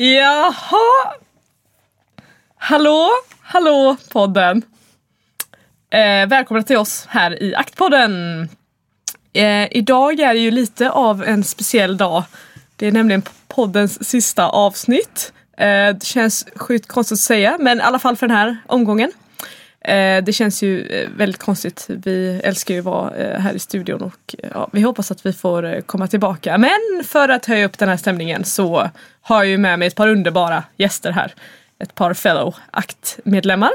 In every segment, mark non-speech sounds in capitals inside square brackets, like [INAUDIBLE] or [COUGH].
Jaha! Hallå, hallå podden! Eh, välkomna till oss här i Aktpodden. Eh, idag är det ju lite av en speciell dag. Det är nämligen poddens sista avsnitt. Eh, det känns sjukt konstigt att säga men i alla fall för den här omgången. Eh, det känns ju eh, väldigt konstigt. Vi älskar ju att vara eh, här i studion och eh, ja, vi hoppas att vi får eh, komma tillbaka. Men för att höja upp den här stämningen så har jag ju med mig ett par underbara gäster här. Ett par fellow aktmedlemmar.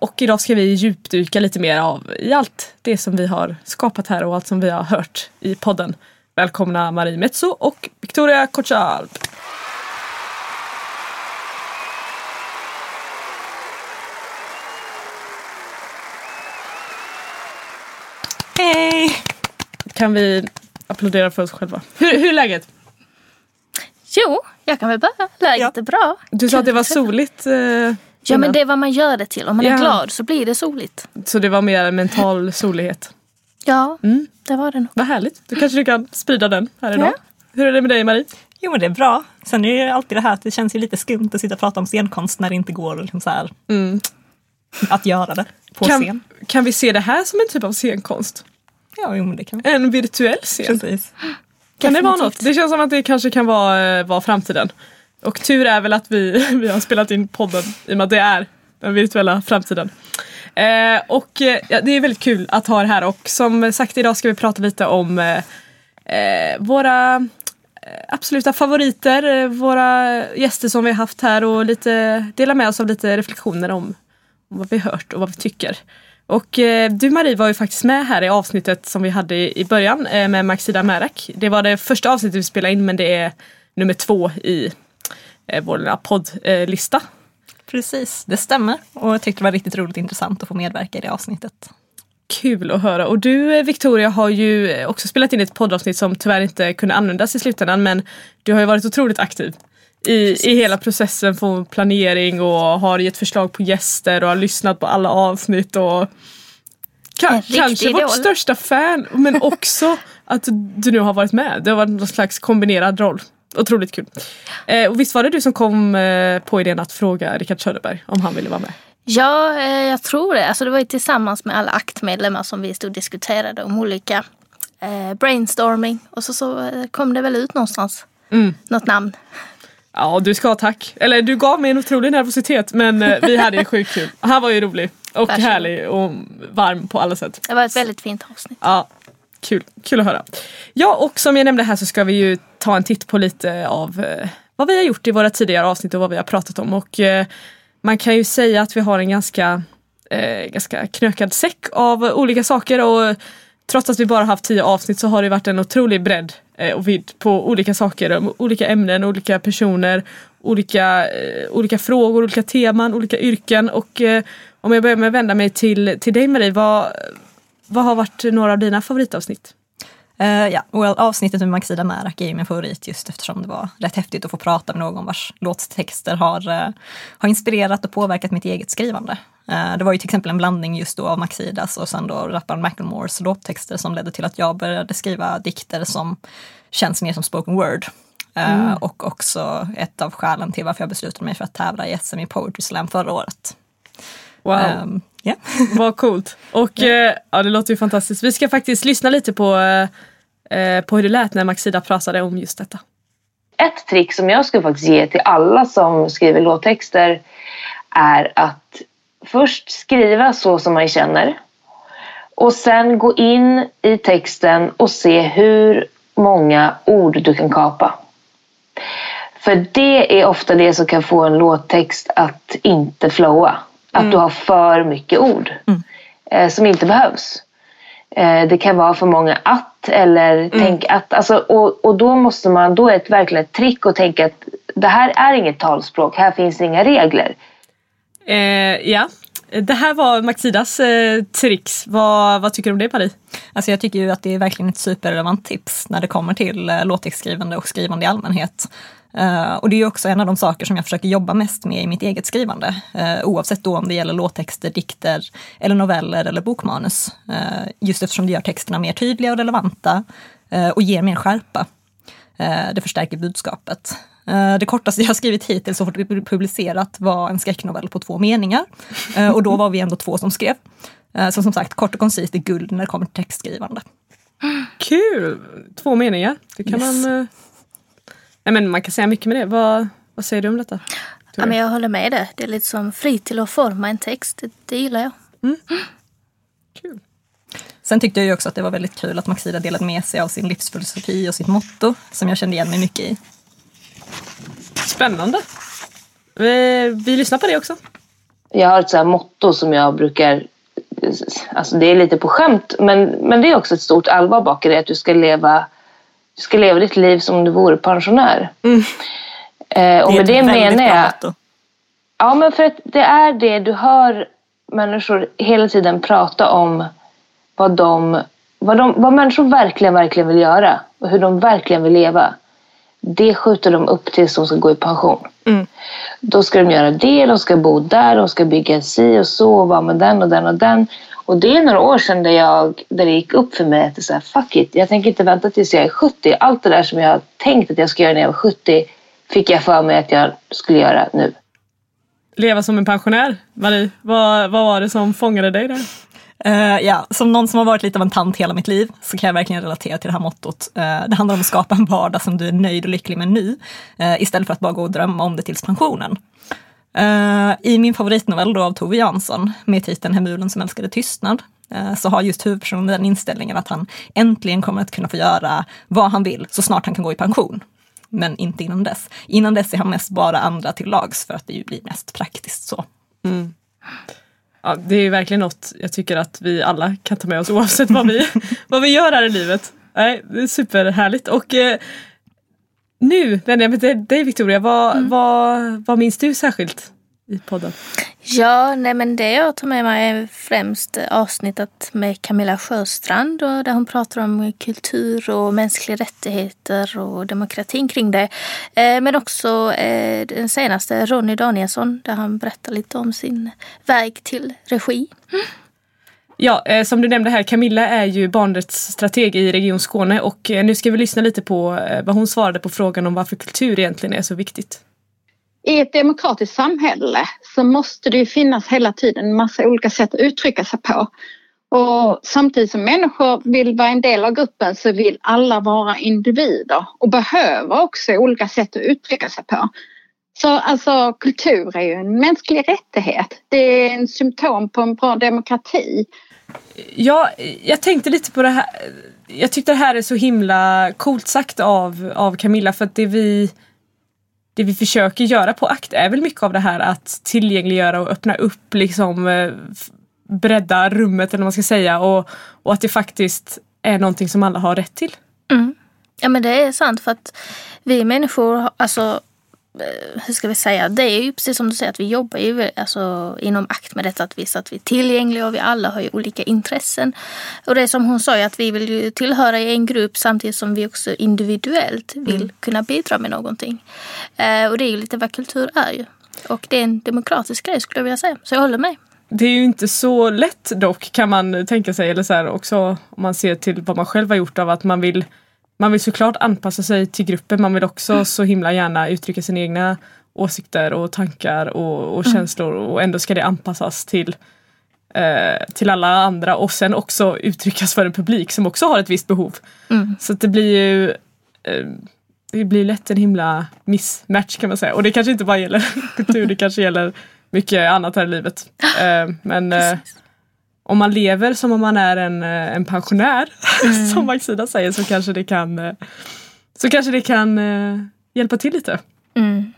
och idag ska vi djupdyka lite mer av i allt det som vi har skapat här och allt som vi har hört i podden. Välkomna Marie Metso och Victoria Korchalp. Kan vi applådera för oss själva? Hur, hur är läget? Jo, jag kan väl börja. Läget ja. är bra. Du sa att det var soligt. Eh, ja men det är vad man gör det till. Om man ja. är glad så blir det soligt. Så det var mer mental solighet? Ja, mm. det var det nog. Vad härligt. Då kanske du kan sprida den här idag. Ja. Hur är det med dig Marie? Jo men det är bra. Sen är det ju alltid det här att det känns ju lite skumt att sitta och prata om scenkonst när det inte går liksom så här, mm. att göra det på kan, scen. Kan vi se det här som en typ av scenkonst? Ja, jo, men det kan En virtuell scen. Precis. Kan det vara något? Det känns som att det kanske kan vara, vara framtiden. Och tur är väl att vi, [LAUGHS] vi har spelat in podden i och med att det är den virtuella framtiden. Eh, och eh, ja, det är väldigt kul att ha er här och som sagt idag ska vi prata lite om eh, eh våra eh, absoluta favoriter, eh, våra gäster som vi har haft här och lite dela med oss av lite reflektioner om, om vad vi hört och vad vi tycker. Och eh, du Marie var ju faktiskt med här i avsnittet som vi hade i, början eh, med Maxida Märak. Det var det första avsnittet vi spelade in men det är nummer två i eh, vår poddlista. Precis, det stämmer. Och jag tyckte det var riktigt roligt och intressant att få medverka i det avsnittet. Kul att höra. Och du Victoria har ju också spelat in ett poddavsnitt som tyvärr inte kunde användas i slutändan men du har ju varit otroligt aktiv i, i hela processen från planering och har gett förslag på gäster och har lyssnat på alla avsnitt och ka kanske vårt största fan men [LAUGHS] också att du nu har varit med. Det har varit någon slags kombinerad roll. Otroligt kul. Eh, och visst var det du som kom eh, på idén att fråga Rickard Söderberg om han ville vara med? Ja, eh, jag tror det. Alltså det var ju tillsammans med alla aktmedlemmar som vi stod och diskuterade om olika eh, brainstorming och så, så eh, kom det väl ut någonstans. Mm. Något namn. Ja du ska ha tack. Eller du gav mig en otrolig nervositet men eh, vi hade ju sjukt kul. Han var ju rolig och Varsågod. härlig och varm på alla sätt. Det var ett väldigt fint avsnitt. Ja, kul, kul att höra. Ja och som jag nämnde här så ska vi ju ta en titt på lite av eh, vad vi har gjort i våra tidigare avsnitt och vad vi har pratat om. Och eh, man kan ju säga att vi har en ganska, ganska knökad säck av olika saker och trots att vi bara haft tio avsnitt så har det varit en otrolig bredd eh, och vidd på olika saker, olika ämnen, olika personer, olika, eh, olika frågor, olika teman, olika yrken och eh, om jag börjar med att vända mig till, till dig Marie, vad, vad har varit några av dina favoritavsnitt? Uh, ja, well avsnittet med Maxida Märak är ju min favorit just eftersom det var rätt häftigt att få prata med någon vars låttexter har, uh, har inspirerat och påverkat mitt eget skrivande. Uh, det var ju till exempel en blandning just då av Maxidas och sen då rapparen Macklemores låttexter som ledde till att jag började skriva dikter som känns mer som spoken word. Mm. Och också ett av skälen till varför jag beslutade mig för att tävla i SM i Poetry Slam förra året. Wow. Um, yeah. [LAUGHS] Vad coolt. Och yeah. ja, det låter ju fantastiskt. Vi ska faktiskt lyssna lite på Eh, på hur det lät när Maxida pratade om just detta. Ett trick som jag skulle faktiskt ge till alla som skriver låttexter är att först skriva så som man känner och sen gå in i texten och se hur många ord du kan kapa. För det är ofta det som kan få en låttext att inte flowa. Att mm. du har för mycket ord mm. eh, som inte behövs. Eh, det kan vara för många att eller tänk att. Alltså, och, och då måste man, då är det verkligen ett trick att tänka att det här är inget talspråk, här finns inga regler. Eh, ja, det här var Maxidas eh, tricks. Vad, vad tycker du om det Paris? Alltså jag tycker ju att det är verkligen ett superrelevant tips när det kommer till eh, låttextskrivande och skrivande i allmänhet. Uh, och det är ju också en av de saker som jag försöker jobba mest med i mitt eget skrivande. Uh, oavsett då om det gäller låttexter, dikter eller noveller eller bokmanus. Uh, just eftersom det gör texterna mer tydliga och relevanta och ger mer skärpa. det förstärker budskapet. Det kortaste [LAUGHS] jag har skrivit hittills och fått publicerat var en skräcknovell på två meningar. Och då var vi ändå två som skrev. Så som sagt, kort och koncist är guld när det kommer till textskrivande. Kul! Två meningar. Det kan yes. man Nej, men man kan säga mycket med det. Vad, vad säger du om detta? Ja, men jag håller med dig. Det är lite som fri till att forma en text. Det, det gillar jag. Mm. Kul. Sen tyckte jag ju också att det var väldigt kul att Maxida delade med sig av sin livsfilosofi och sitt motto som jag kände igen mig mycket i. Spännande. Vi, vi lyssnar på det också. Jag har ett så motto som jag brukar Alltså det är lite på skämt men, men det är också ett stort allvar bakom det. Att du ska leva du ska leva ditt liv som om du vore pensionär. Mm. Eh, och det med det menar jag... Ja, men för att det är det du hör människor hela tiden prata om vad de, vad de vad människor verkligen, verkligen vill göra och hur de verkligen vill leva. Det skjuter de upp tills de ska gå i pension. Mm. Då ska de göra det, de ska bo där, de ska bygga si och så och vara med den och den och den. Och det är några år sedan där, jag, där det gick upp för mig att så här, fuck it, jag tänker inte vänta tills jag är 70. Allt det där som jag tänkt att jag ska göra när jag var 70 fick jag för mig att jag skulle göra nu. Leva som en pensionär. Marie, vad, vad var det som fångade dig där? Uh, ja, som någon som har varit lite av en tant hela mitt liv så kan jag verkligen relatera till det här mottot. Uh, det handlar om att skapa en vardag som du är nöjd och lycklig med nu, uh, istället för att bara gå och drömma om det tills pensionen. Uh, I min favoritnovell då av Tove Jansson med titeln Hemulen som älskade tystnad uh, så har just huvudpersonen den inställningen att han äntligen kommer att kunna få göra vad han vill så snart han kan gå i pension. Men inte innan dess. Innan dess är han mest bara andra till lags för att det ju blir mest praktiskt så. Mm. Ja, det är verkligen något jag tycker att vi alla kan ta med oss oavsett vad vi, [LAUGHS] vad vi gör här i livet. Nej, det är superhärligt. Och eh, nu vänder jag mig till dig Victoria. Vad, mm. vad, vad minns du särskilt i podden? Ja, nej men det jag tar med mig är främst avsnittet med Camilla Sjöstrand och där hon pratar om kultur och mänskliga rättigheter och demokratin kring det. Eh, men också eh, den senaste, Ronny Danielsson, där han berättar lite om sin väg till regi. Mm. Ja, eh, som du nämnde här, Camilla är ju barnrättsstrateg i Region Skåne och nu ska vi lyssna lite på vad hon svarade på frågan om varför kultur egentligen är så viktigt. I ett demokratiskt samhälle så måste det ju finnas hela tiden en massa olika sätt att uttrycka sig på. Och samtidigt som människor vill vara en del av gruppen så vill alla vara individer och behöver också olika sätt att uttrycka sig på. Så alltså kultur är ju en mänsklig rättighet. Det är en symptom på en bra demokrati. Ja, jag tänkte lite på det här. Jag tyckte det här är så himla coolt sagt av, av Camilla för att det vi det vi försöker göra på ACT är väl mycket av det här att tillgängliggöra och öppna upp liksom eh, bredda rummet eller vad man ska säga och, och att det faktiskt är någonting som alla har rätt till. Mm. Ja men det är sant för att vi människor, alltså hur ska vi säga, det är ju precis som du säger att vi jobbar ju alltså, inom akt med detta att visa att vi är tillgängliga och vi alla har ju olika intressen. Och det är som hon sa, att vi vill ju tillhöra en grupp samtidigt som vi också individuellt vill mm. kunna bidra med någonting. Eh, och det är ju lite vad kultur är ju. Och det är en demokratisk grej skulle jag vilja säga, så jag håller med. Det är ju inte så lätt dock kan man tänka sig, eller så här också om man ser till vad man själv har gjort av att man vill man vill såklart anpassa sig till gruppen. Man vill också så himla gärna uttrycka sina egna åsikter och tankar och, och mm. känslor och ändå ska det anpassas till eh, till alla andra och sen också uttryckas för en publik som också har ett visst behov. Mm. Så det blir ju eh, det blir lätt en himla missmatch kan man säga. Och det kanske inte bara gäller [LAUGHS] kultur, det kanske gäller mycket annat här i livet. Eh, men eh, om man lever som om man är en, eh, en pensionär, [LAUGHS] mm. som Maxida säger, så kanske det kan, eh, så kanske det kan uh, hjälpa till lite. Mm.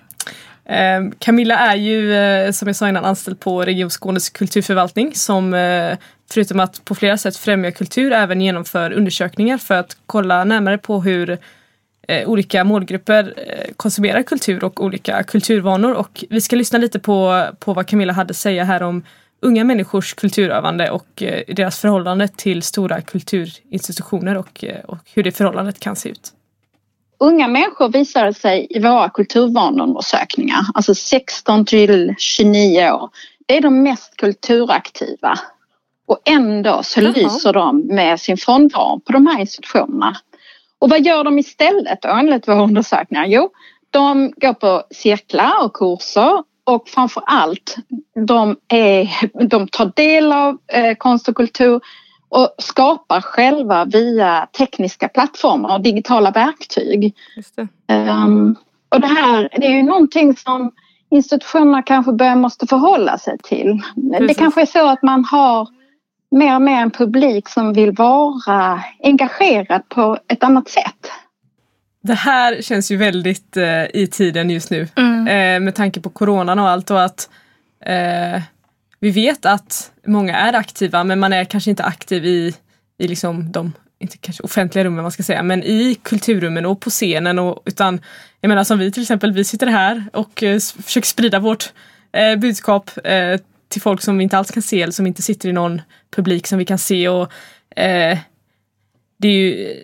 Eh, Camilla är ju eh, som jag sa innan anställd på Region Skånes kulturförvaltning som eh, förutom att på flera sätt främja kultur även genomför undersökningar för att kolla närmare på hur eh, olika målgrupper eh, konsumerar kultur och olika kulturvanor och vi ska lyssna lite på, på vad Camilla hade att säga här om unga människors kulturövande och eh, deras förhållande till stora kulturinstitutioner och, eh, och hur det förhållandet kan se ut. Unga människor visar sig i våra kulturvaneundersökningar, alltså 16 till 29 år. Det är de mest kulturaktiva. Och ändå så Jaha. lyser de med sin frånvaro på de här institutionerna. Och vad gör de istället då enligt våra undersökningar? Jo, de går på cirklar och kurser och framför allt de, är, de tar del av eh, konst och kultur och skapar själva via tekniska plattformar och digitala verktyg. Det. Ehm, och det här det är ju någonting som institutionerna kanske börjar måste förhålla sig till. Det Precis. kanske är så att man har mer och mer en publik som vill vara engagerad på ett annat sätt. Det här känns ju väldigt eh, i tiden just nu Mm. eh, med tanke på coronan och allt och att eh, vi vet att många är aktiva men man är kanske inte aktiv i, i liksom de inte kanske offentliga rummen man ska säga, men i kulturrummen och på scenen och utan jag menar som vi till exempel, vi sitter här och eh, försöker sprida vårt eh, budskap eh, till folk som vi inte alls kan se eller som inte sitter i någon publik som vi kan se och eh, det är ju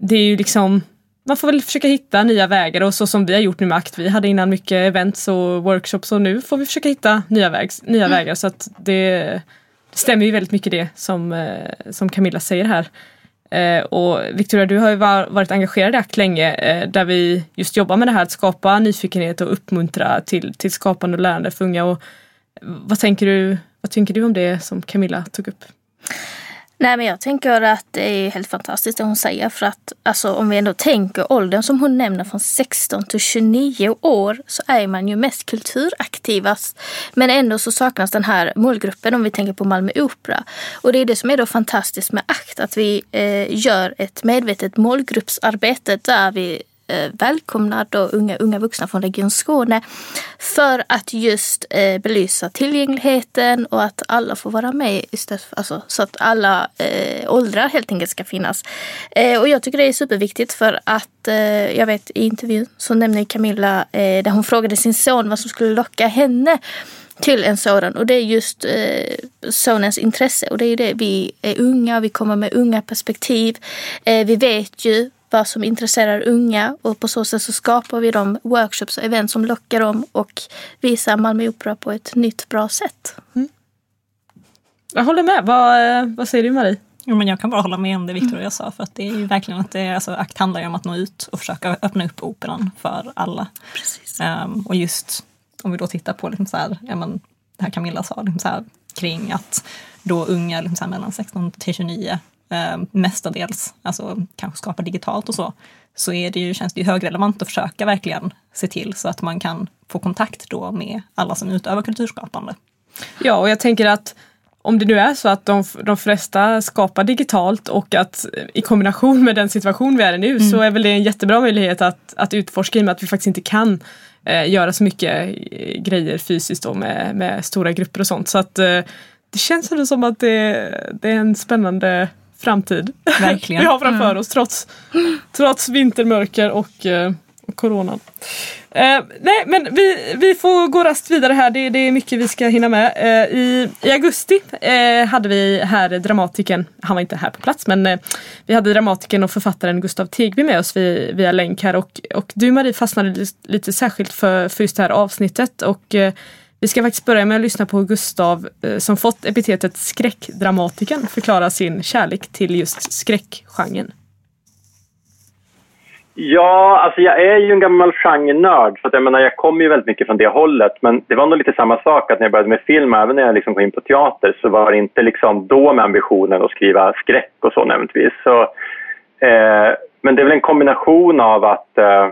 det är ju liksom man får väl försöka hitta nya vägar och så som vi har gjort nu med ACT. Vi hade innan mycket events och workshops och nu får vi försöka hitta nya, vägs, nya vägar så att det, stämmer ju väldigt mycket det som, eh, som Camilla säger här. Eh, och Victoria, du har ju var, varit engagerad i ACT länge eh, där vi just jobbar med det här att skapa nyfikenhet och uppmuntra till, till skapande och lärande för unga. Och vad, tänker du, vad tänker du om det som Camilla tog upp? Nej men jag tänker att det är helt fantastiskt det hon säger för att alltså, om vi ändå tänker åldern som hon nämner från 16 till 29 år så är man ju mest kulturaktivast. Men ändå så saknas den här målgruppen om vi tänker på Malmö Opera. Och det är det som är då fantastiskt med ACT att vi eh, gör ett medvetet målgruppsarbete där vi Eh, välkomnar då unga, unga vuxna från Region Skåne för att just eh, belysa tillgängligheten och att alla får vara med istället för, alltså, så att alla eh, åldrar helt enkelt ska finnas. Eh, och jag tycker det är superviktigt för att eh, jag vet i intervjun så nämner Camilla eh, där hon frågade sin son vad som skulle locka henne till en sådan och det är just eh, sonens intresse och det är ju det vi är unga, vi kommer med unga perspektiv. Eh, vi vet ju vad som intresserar unga och på så sätt så skapar vi de workshops och event som lockar dem och visar Malmö Opera på ett nytt bra sätt. Jag håller med. Vad, eh, vad säger du Marie? Jo, men jag kan bara hålla med om det Victoria sa, för att det är ju verkligen att det är, alltså, akt handlar ju om att nå ut och försöka öppna upp operan för alla. Precis. Ehm, och just om vi då tittar på liksom så här, ja, men, det här Camilla sa, liksom så här, kring att då unga liksom så här, mellan 16 till 29 eh, mestadels alltså, kanske skapar digitalt och så, så är det ju, känns det ju högrelevant att försöka verkligen se till så att man kan få kontakt då med alla som utövar kulturskapande. Ja, och jag tänker att om det nu är så att de, de flesta skapar digitalt och att eh, i kombination med den situation vi är i nu så är väl det en jättebra möjlighet att, att utforska i och med att vi faktiskt inte kan eh, göra så mycket eh, grejer fysiskt då med, med stora grupper och sånt. Så att eh, det känns ändå som att det, det är en spännande framtid Verkligen. [LAUGHS] vi har framför oss trots, trots vintermörker och, eh, coronan. Eh, nej men vi, vi får gå rast vidare här, det, det är mycket vi ska hinna med. Eh, i, I augusti eh, hade vi här dramatikern, han var inte här på plats men eh, vi hade dramatikern och författaren Gustav Tegby med oss via, via länk här och, och du Marie fastnade lite, lite särskilt för, för just det här avsnittet och eh, vi ska faktiskt börja med att lyssna på Gustav eh, som fått epitetet skräckdramatikern förklara sin kärlek till just skräckgenren. Ja, alltså jag är ju en gammal genrenörd så att jag menar jag kommer ju väldigt mycket från det hållet men det var nog lite samma sak att när jag började med film även när jag liksom kom in på teater så var det inte liksom då med ambitionen att skriva skräck och så nämligen. Så, eh, men det är väl en kombination av att eh,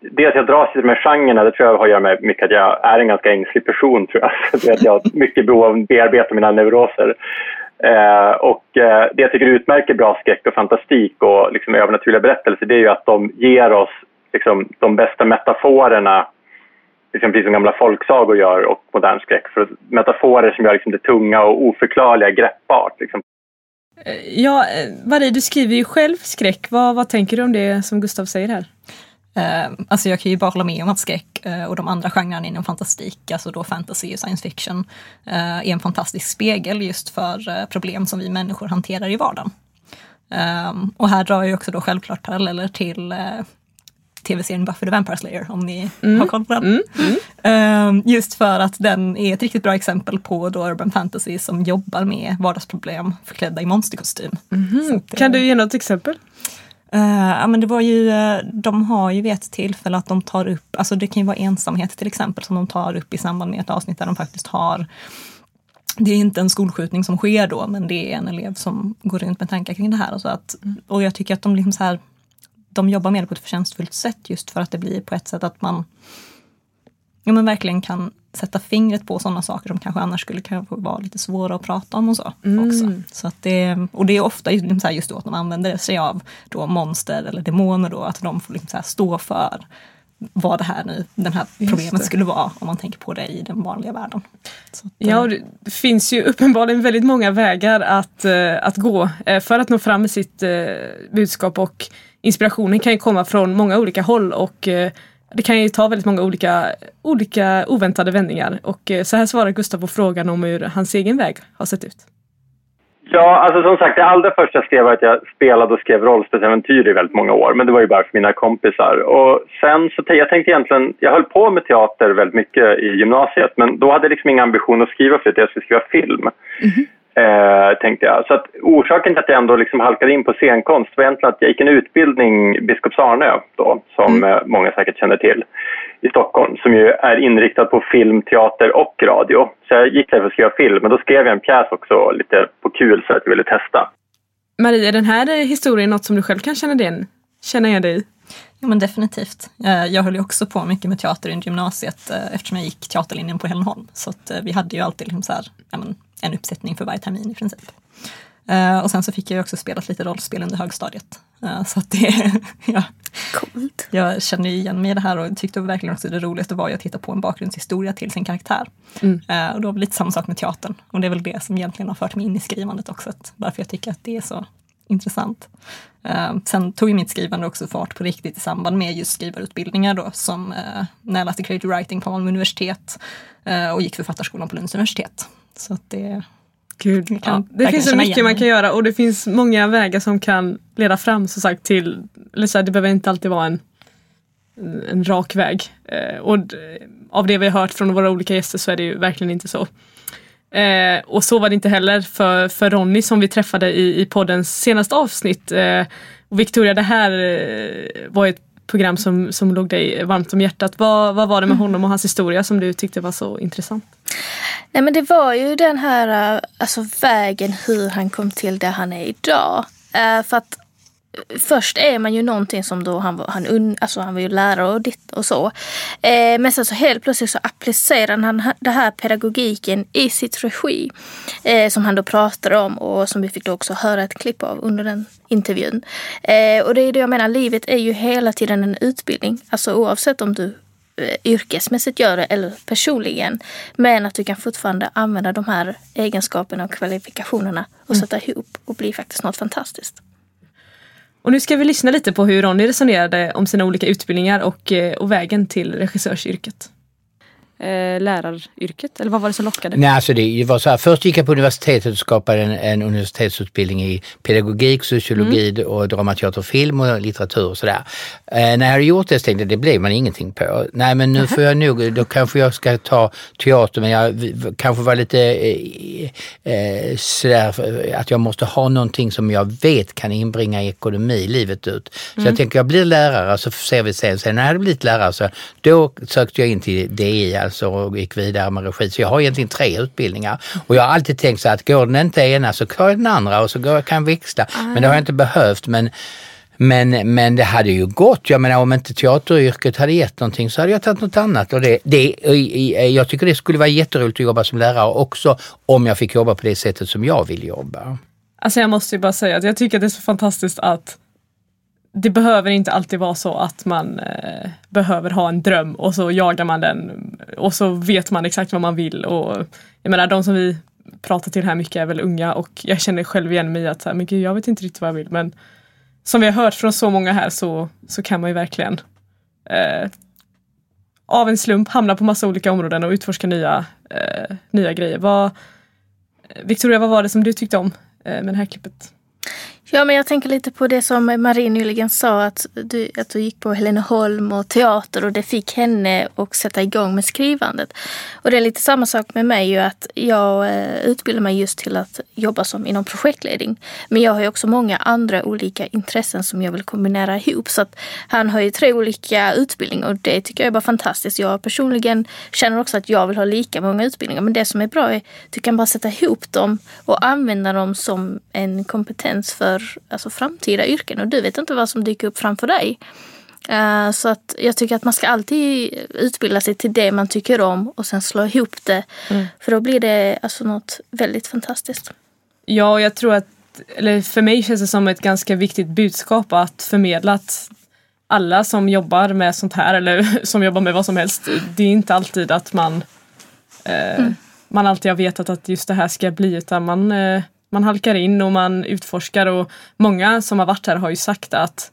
dels jag dras till de här genrerna, det tror jag har att göra med mycket att jag är en ganska ängslig person tror jag. [LAUGHS] Det att jag har mycket behov av att bearbeta mina neuroser. Eh, och eh, det jag tycker utmärker bra skräck och fantastik och liksom övernaturliga berättelser det är ju att de ger oss liksom, de bästa metaforerna liksom, precis som gamla folksagor gör och modern skräck. För metaforer som gör liksom, det tunga och oförklarliga greppbart. Liksom. Ja, eh, Marie, du skriver ju själv skräck. Vad, vad tänker du om det som Gustav säger här? Uh, alltså jag kan ju bara hålla med om att skräck uh, och de andra genrerna inom fantastik, alltså då fantasy och science fiction, uh, är en fantastisk spegel just för problem som vi människor hanterar i vardagen. Um, och här drar jag också då självklart paralleller till tv-serien Buffy the Vampire Slayer om ni mm. har koll på den. Mm. Mm. Um, just för att den är ett riktigt bra exempel på då urban fantasy som jobbar med vardagsproblem förklädda i monsterkostym. Mm. Kan du ge något exempel? Uh, ja, men det var ju, eh, de har ju vid ett tillfälle att de tar upp, alltså det kan ju vara ensamhet till exempel som de tar upp i samband med ett avsnitt där de faktiskt har det är inte en skolskjutning som sker då, men det är en elev som går runt med tankar kring det här. Och, så att, mm. och jag tycker att de, liksom så här, de jobbar med det på ett förtjänstfullt sätt just för att det blir på ett sätt att man ja, men verkligen kan sätta fingret på sådana saker som kanske annars skulle kanske vara lite svåra att prata om och så. Mm. Också. så att det, och det är ofta just då att de använder sig av då monster eller demoner då, att de får liksom stå för vad det här nu, den här problemet skulle vara om man tänker på det i den vanliga världen. Att, ja, eh, det finns ju uppenbarligen väldigt många vägar att, uh, att gå uh, för att nå fram med sitt budskap och inspirationen kan ju komma från många olika håll och det kan ju ta väldigt många olika, olika oväntade vändningar och så här svarar Gustav på frågan om hur hans egen väg har sett ut. Ja, alltså som sagt, det allra första jag skrev var att jag spelade och skrev rollspelsäventyr i väldigt många år, men det var ju bara för mina kompisar. Och sen så jag tänkte egentligen, jag höll på med teater väldigt mycket i gymnasiet, men då hade jag liksom ingen ambition att skriva för att jag skulle skriva film. Mm -hmm. Eh, tänkte jag. Så att orsaken till att jag ändå liksom halkade in på scenkonst var egentligen att jag gick en utbildning, Biskops Arnö, då, som mm. eh, många säkert känner till, i Stockholm, som ju är inriktad på film, teater och radio. Så jag gick där för att skriva film, men då skrev jag en pjäs också lite på kul så att jag ville testa. Maria, är den här historien något som du själv kan känna igen, känna igen dig i? Jo men definitivt. Eh, jag höll ju också på mycket med teater i gymnasiet eh, eftersom jag gick teaterlinjen på Hällnholm. Så att vi hade ju alltid liksom så här, ja, men, en uppsättning för varje termin i princip. Uh, och sen så fick jag också spelat lite rollspel under högstadiet. Uh, så att det, [LAUGHS] ja. Coolt. Jag känner igen mig i det här och tyckte verkligen också det roligaste var att titta på en bakgrundshistoria till sin karaktär. Mm. Uh, och då var det lite samma sak med teatern. Och det är väl det som egentligen har fört mig in i skrivandet också. varför jag tycker att det är så intressant. sen tog mitt skrivande också fart på riktigt i samband med just skrivarutbildningar då som när jag läste creative writing på Malmö universitet och gick författarskolan på Lunds universitet. Så att det Gud, kan, ja, det finns så mycket man kan göra och det finns många vägar som kan leda fram som sagt till, eller så här, det behöver inte alltid vara en, en rak väg. Eh, och av det vi har hört från våra olika gäster så är det ju verkligen inte så. Eh, och så var det inte heller för, för Ronny som vi träffade i, i poddens senaste avsnitt. Eh, och Victoria, det här eh, var ett program som, som låg dig varmt om hjärtat. Vad, vad var det med mm. honom och hans historia som du tyckte var så intressant? Nej men det var ju den här äh, alltså, vägen hur han kom till där han är idag. Uh, för att först är man ju någonting som då han var, han, alltså han var ju lärare och ditt och så. Eh, men sen så helt plötsligt så applicerar han den här pedagogiken i sitt regi. Eh, som han då pratar om och som vi fick då också höra ett klipp av under den intervjun. Eh, och det är det jag menar, livet är ju hela tiden en utbildning. Alltså oavsett om du eh, yrkesmässigt gör det eller personligen. Men att du kan fortfarande använda de här egenskaperna och kvalifikationerna och mm. sätta ihop och bli faktiskt något fantastiskt. Och nu ska vi lyssna lite på hur Ronny resonerade om sina olika utbildningar och, eh, och vägen till regissörsyrket eh, läraryrket? Eller vad var det som lockade? Nej, alltså det var så här. Först gick jag på universitetet och skapade en, en universitetsutbildning i pedagogik, sociologi mm. och dramateater, film och litteratur och sådär. Eh, när jag hade gjort det så tänkte jag det blev man ingenting på. Nej, men nu får jag nog, då kanske jag ska ta teater, men jag kanske var lite eh, eh, sådär att jag måste ha någonting som jag vet kan inbringa ekonomi livet ut. Så mm. jag tänker jag blir lärare så ser vi sen. Sen när jag hade blivit lärare så då sökte jag in till DI alltså och gick vidare med regi. Så jag har egentligen tre utbildningar. Och jag har alltid tänkt så att går den inte ena så jag den andra och så går, kan jag växla. Men det har jag inte behövt. Men men, men det hade ju gått. Jag menar om inte teateryrket hade gett någonting så hade jag tagit något annat. Och det, det, jag tycker det skulle vara jätteroligt att jobba som lärare också om jag fick jobba på det sättet som jag vill jobba. Alltså jag måste ju bara säga att jag tycker att det är så fantastiskt att det behöver inte alltid vara så att man eh, behöver ha en dröm och så jagar man den och så vet man exakt vad man vill. Och, jag menar de som vi pratar till här mycket är väl unga och jag känner själv igen mig i att så här, men gud, jag vet inte riktigt vad jag vill men som vi har hört från så många här så, så kan man ju verkligen eh, av en slump hamna på massa olika områden och utforska nya, eh, nya grejer. Vad, Victoria, vad var det som du tyckte om eh, med det här klippet? Ja, men jag tänker lite på det som Marie nyligen sa att du, att du gick på Heleneholm och teater och det fick henne att sätta igång med skrivandet. Och det är lite samma sak med mig ju att jag eh, utbildar mig just till att jobba som inom projektledning. Men jag har ju också många andra olika intressen som jag vill kombinera ihop. Så att han har ju tre olika utbildningar och det tycker jag är bara fantastiskt. Jag personligen känner också att jag vill ha lika många utbildningar. Men det som är bra är att du kan bara sätta ihop dem och använda dem som en kompetens för alltså, framtida yrken och du vet inte vad som dyker upp framför dig. Uh, så att jag tycker att man ska alltid utbilda sig till det man tycker om och sen slå ihop det. Mm. För då blir det alltså något väldigt fantastiskt. Ja, jag tror att, eller för mig känns det som ett ganska viktigt budskap att förmedla att alla som jobbar med sånt här eller [LAUGHS] som jobbar med vad som helst, det är inte alltid att man eh, mm. man alltid har vetat att just det här ska bli utan man eh, man halkar in och man utforskar och många som har varit här har ju sagt att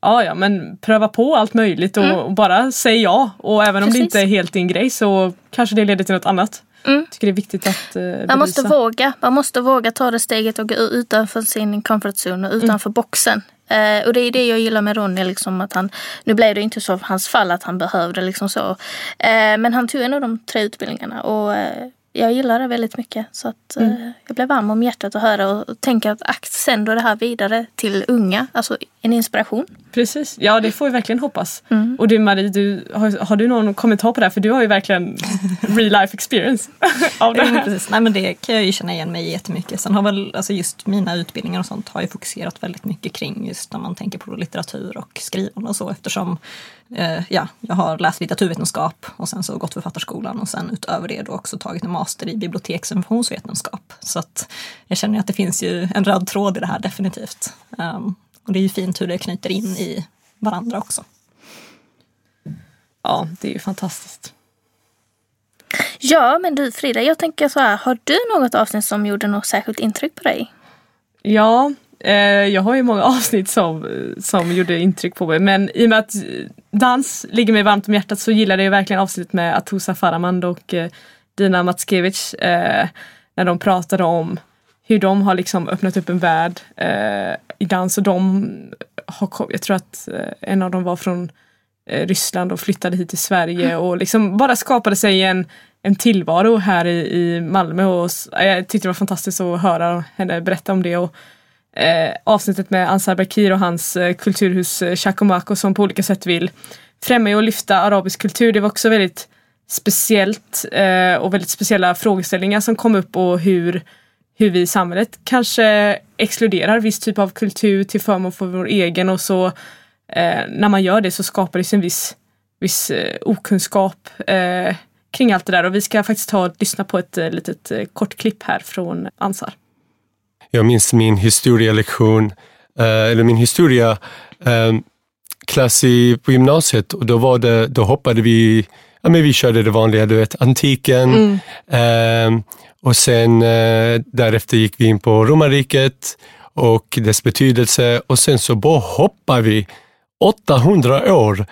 Ja, ja, men pröva på allt möjligt och, mm. bara säg ja. Och även Precis. om det inte är helt din grej så kanske det leder till något annat. Mm. tycker det är viktigt att uh, Man måste våga. Man måste våga ta det steget och gå utanför sin comfort zone och utanför mm. boxen. Uh, och det är det jag gillar med Ronny, liksom att han, nu blev det inte så hans fall att han behövde liksom så. Uh, men han tog en av de tre utbildningarna och jag gillar det väldigt mycket. Så att mm. eh, jag blev varm om hjärtat att höra och tänka att ACT sänder det här vidare till unga. Alltså en inspiration. Precis, ja det får vi verkligen hoppas. Mm. Och du Marie, du, har, har, du någon kommentar på det här? För du har ju verkligen [LAUGHS] real life experience [LAUGHS] av det här. precis. Nej men det kan jag ju känna igen mig i jättemycket. Sen har väl alltså just mina utbildningar och sånt har ju fokuserat väldigt mycket kring just när man tänker på litteratur och skrivande och så eftersom eh, ja, jag har läst litteraturvetenskap och sen så gått författarskolan och sen utöver det då också tagit en master i biblioteks och informationsvetenskap. Så att jag känner att det finns ju en röd tråd i det här definitivt. Um, och det är ju fint hur det knyter in i varandra också. Ja, det är ju fantastiskt. Ja, men du Frida, jag tänker så här, har du något avsnitt som gjorde något särskilt intryck på dig? Ja, jag har ju många [LAUGHS] avsnitt som, som gjorde intryck på mig men i och med att dans ligger mig varmt om hjärtat så gillade jag verkligen avsnittet med Atusa Faramand och eh, Dina Matskevich eh, när de pratade om hur de har liksom öppnat upp en värld eh, i dans och de har, jag tror att eh, en av dem var från eh, Ryssland och flyttade hit till Sverige mm. och liksom bara skapade sig en, en tillvaro här i, i Malmö och jag tyckte det var fantastiskt att höra henne berätta om det. Och, eh, avsnittet med Ansar Bakir och hans eh, kulturhus eh, Chakomako som på olika sätt vill främja och lyfta arabisk kultur. Det var också väldigt speciellt eh, och väldigt speciella frågeställningar som kom upp och hur hur vi i samhället kanske exkluderar viss typ av kultur till förmån för vår egen och så eh, när man gör det så skapar det en viss, viss eh, okunskap eh, kring allt det där och vi ska faktiskt ta och lyssna på ett eh, litet eh, kort klipp här från Ansar. Jag minns min historielektion, eh, eller min historia klass i, på gymnasiet och då, var det, då hoppade vi, ja men vi körde det vanliga, du vet antiken, mm. Och sen eh, därefter gick vi in på romarriket och dess betydelse och sen så bara hoppar vi 800 år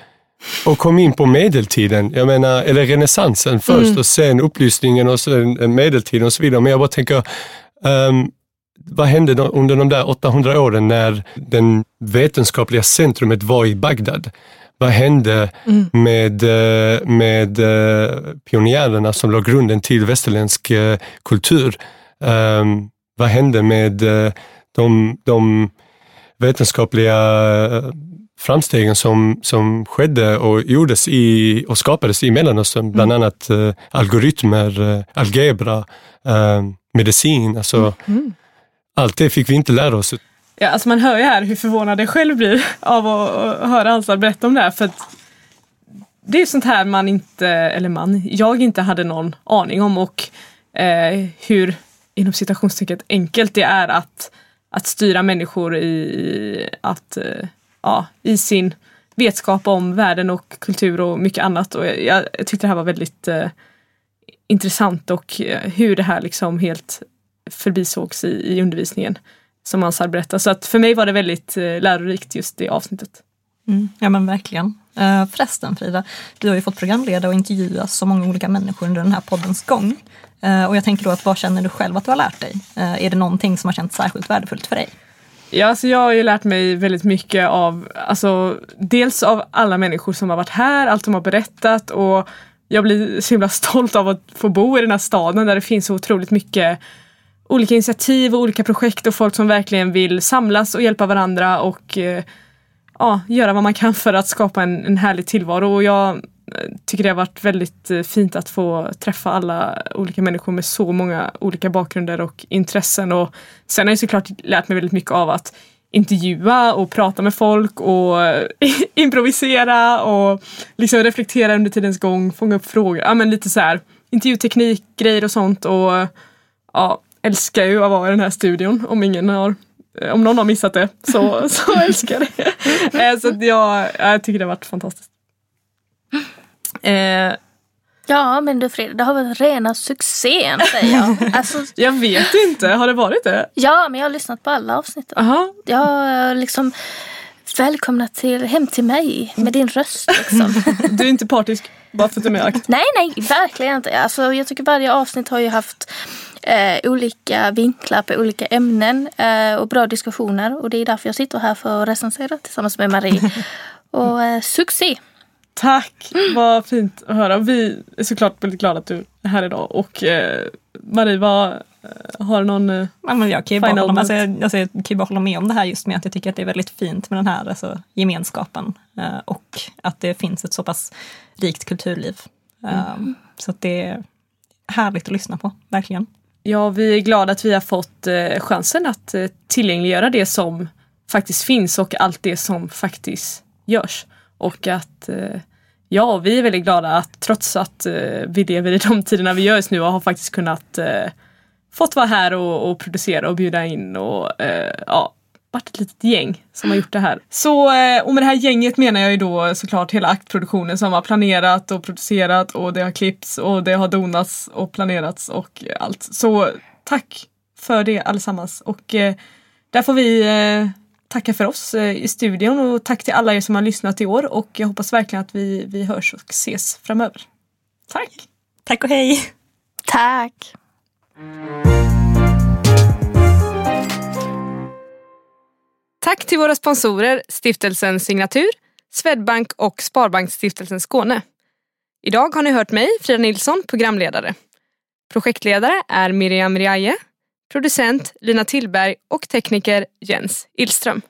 och kom in på medeltiden, jag menar, eller renässansen först mm. och sen upplysningen och sen medeltiden och så vidare. Men jag bara tänker, um, vad hände under de där 800 åren när det vetenskapliga centrumet var i Bagdad? Vad hände mm. med, eh, med eh, pionjärerna som la grunden till västerländsk eh, kultur? Um, vad hände med de, de vetenskapliga framstegen som, som skedde och gjordes i, och skapades i Mellanöstern, bland mm. annat algoritmer, algebra, uh, medicin. Alltså, mm. Allt det fick vi inte lära oss. Ja, alltså man hör ju här hur förvånad jag själv blir av att höra Alsar berätta om det här. För det är sånt här man inte, eller man, jag inte hade någon aning om och eh, hur inom citationstecken enkelt det är att, att styra människor i att eh, ja, i sin vetskap om världen och kultur och mycket annat. Och jag, jag tyckte det här var väldigt eh, intressant och eh, hur det här liksom helt förbisågs i, i undervisningen som Ansar berättar. Så att för mig var det väldigt eh, lärorikt just det avsnittet. Mm, ja men verkligen. Uh, förresten Frida, du har ju fått programleda och intervjua så många olika människor under den här poddens gång. Uh, och jag tänker då att vad känner du själv att du har lärt dig? Uh, är det någonting som har känts särskilt värdefullt för dig? Ja, alltså jag har ju lärt mig väldigt mycket av, alltså dels av alla människor som har varit här, allt de har berättat och jag blir så himla stolt av att få bo i den här staden där det finns så otroligt mycket olika initiativ och olika projekt och folk som verkligen vill samlas och hjälpa varandra och eh, ja, göra vad man kan för att skapa en, en härlig tillvaro. Och jag eh, tycker det har varit väldigt eh, fint att få träffa alla olika människor med så många olika bakgrunder och intressen. Och sen har jag såklart lärt mig väldigt mycket av att intervjua och prata med folk och eh, [LAUGHS] improvisera och liksom reflektera under tidens gång, fånga upp frågor. Ja men lite så här intervjuteknik, grejer och sånt och ja, älskar ju att vara i den här studion om ingen har om någon har missat det så, [LAUGHS] så älskar jag det. Eh, så jag, jag tycker det har varit fantastiskt. Eh, ja men du Frida, det har varit rena succén säger jag. [LAUGHS] Alltså, jag vet inte, har det varit det? Ja, men jag har lyssnat på alla avsnitt. Aha. Jag har liksom välkomna till, hem till mig med din röst. Liksom. [LAUGHS] du är inte partisk bara för att du är med akt? Nej, nej, verkligen inte. Alltså, jag tycker varje avsnitt har ju haft eh, olika vinklar på olika ämnen eh, och bra diskussioner. Och det är därför jag sitter här för att recensera tillsammans med Marie. [LAUGHS] och eh, succé! Tack, vad fint att höra. Vi är såklart väldigt glada att du är här idag. Och eh, Marie, vad, har du någon eh, ja, men jag, kan ju bara hålla, alltså, jag, alltså, jag kan bara hålla med om det här just med att jag tycker att det är väldigt fint med den här alltså, gemenskapen. Eh, och att det finns ett så pass rikt kulturliv. Eh, mm. Så att det är härligt att lyssna på, verkligen. Ja, vi är glada att vi har fått eh, chansen att eh, tillgängliggöra det som faktiskt finns och allt det som faktiskt görs. Och att eh, ja, vi är väldigt glada att trots att eh, vi lever i de tiderna vi gör just nu och har faktiskt kunnat eh, fått vara här och, och, producera och bjuda in och eh, ja, varit ett litet gäng som har gjort det här. Så, och med det här gänget menar jag ju då såklart hela aktproduktionen som har planerat och producerat och det har klippts och det har donats och planerats och allt. Så tack för det allesammans och eh, där får vi eh, tacka för oss eh, i studion och tack till alla er som har lyssnat i år och jag hoppas verkligen att vi, vi hörs och ses framöver. Tack! Tack och hej! Tack! Tack till våra sponsorer Stiftelsen Signatur, Swedbank och Sparbanksstiftelsen Skåne. Idag har ni hört mig, Frida Nilsson, programledare. Projektledare är Miriam Riaje, producent Lina Tillberg och tekniker Jens Illström.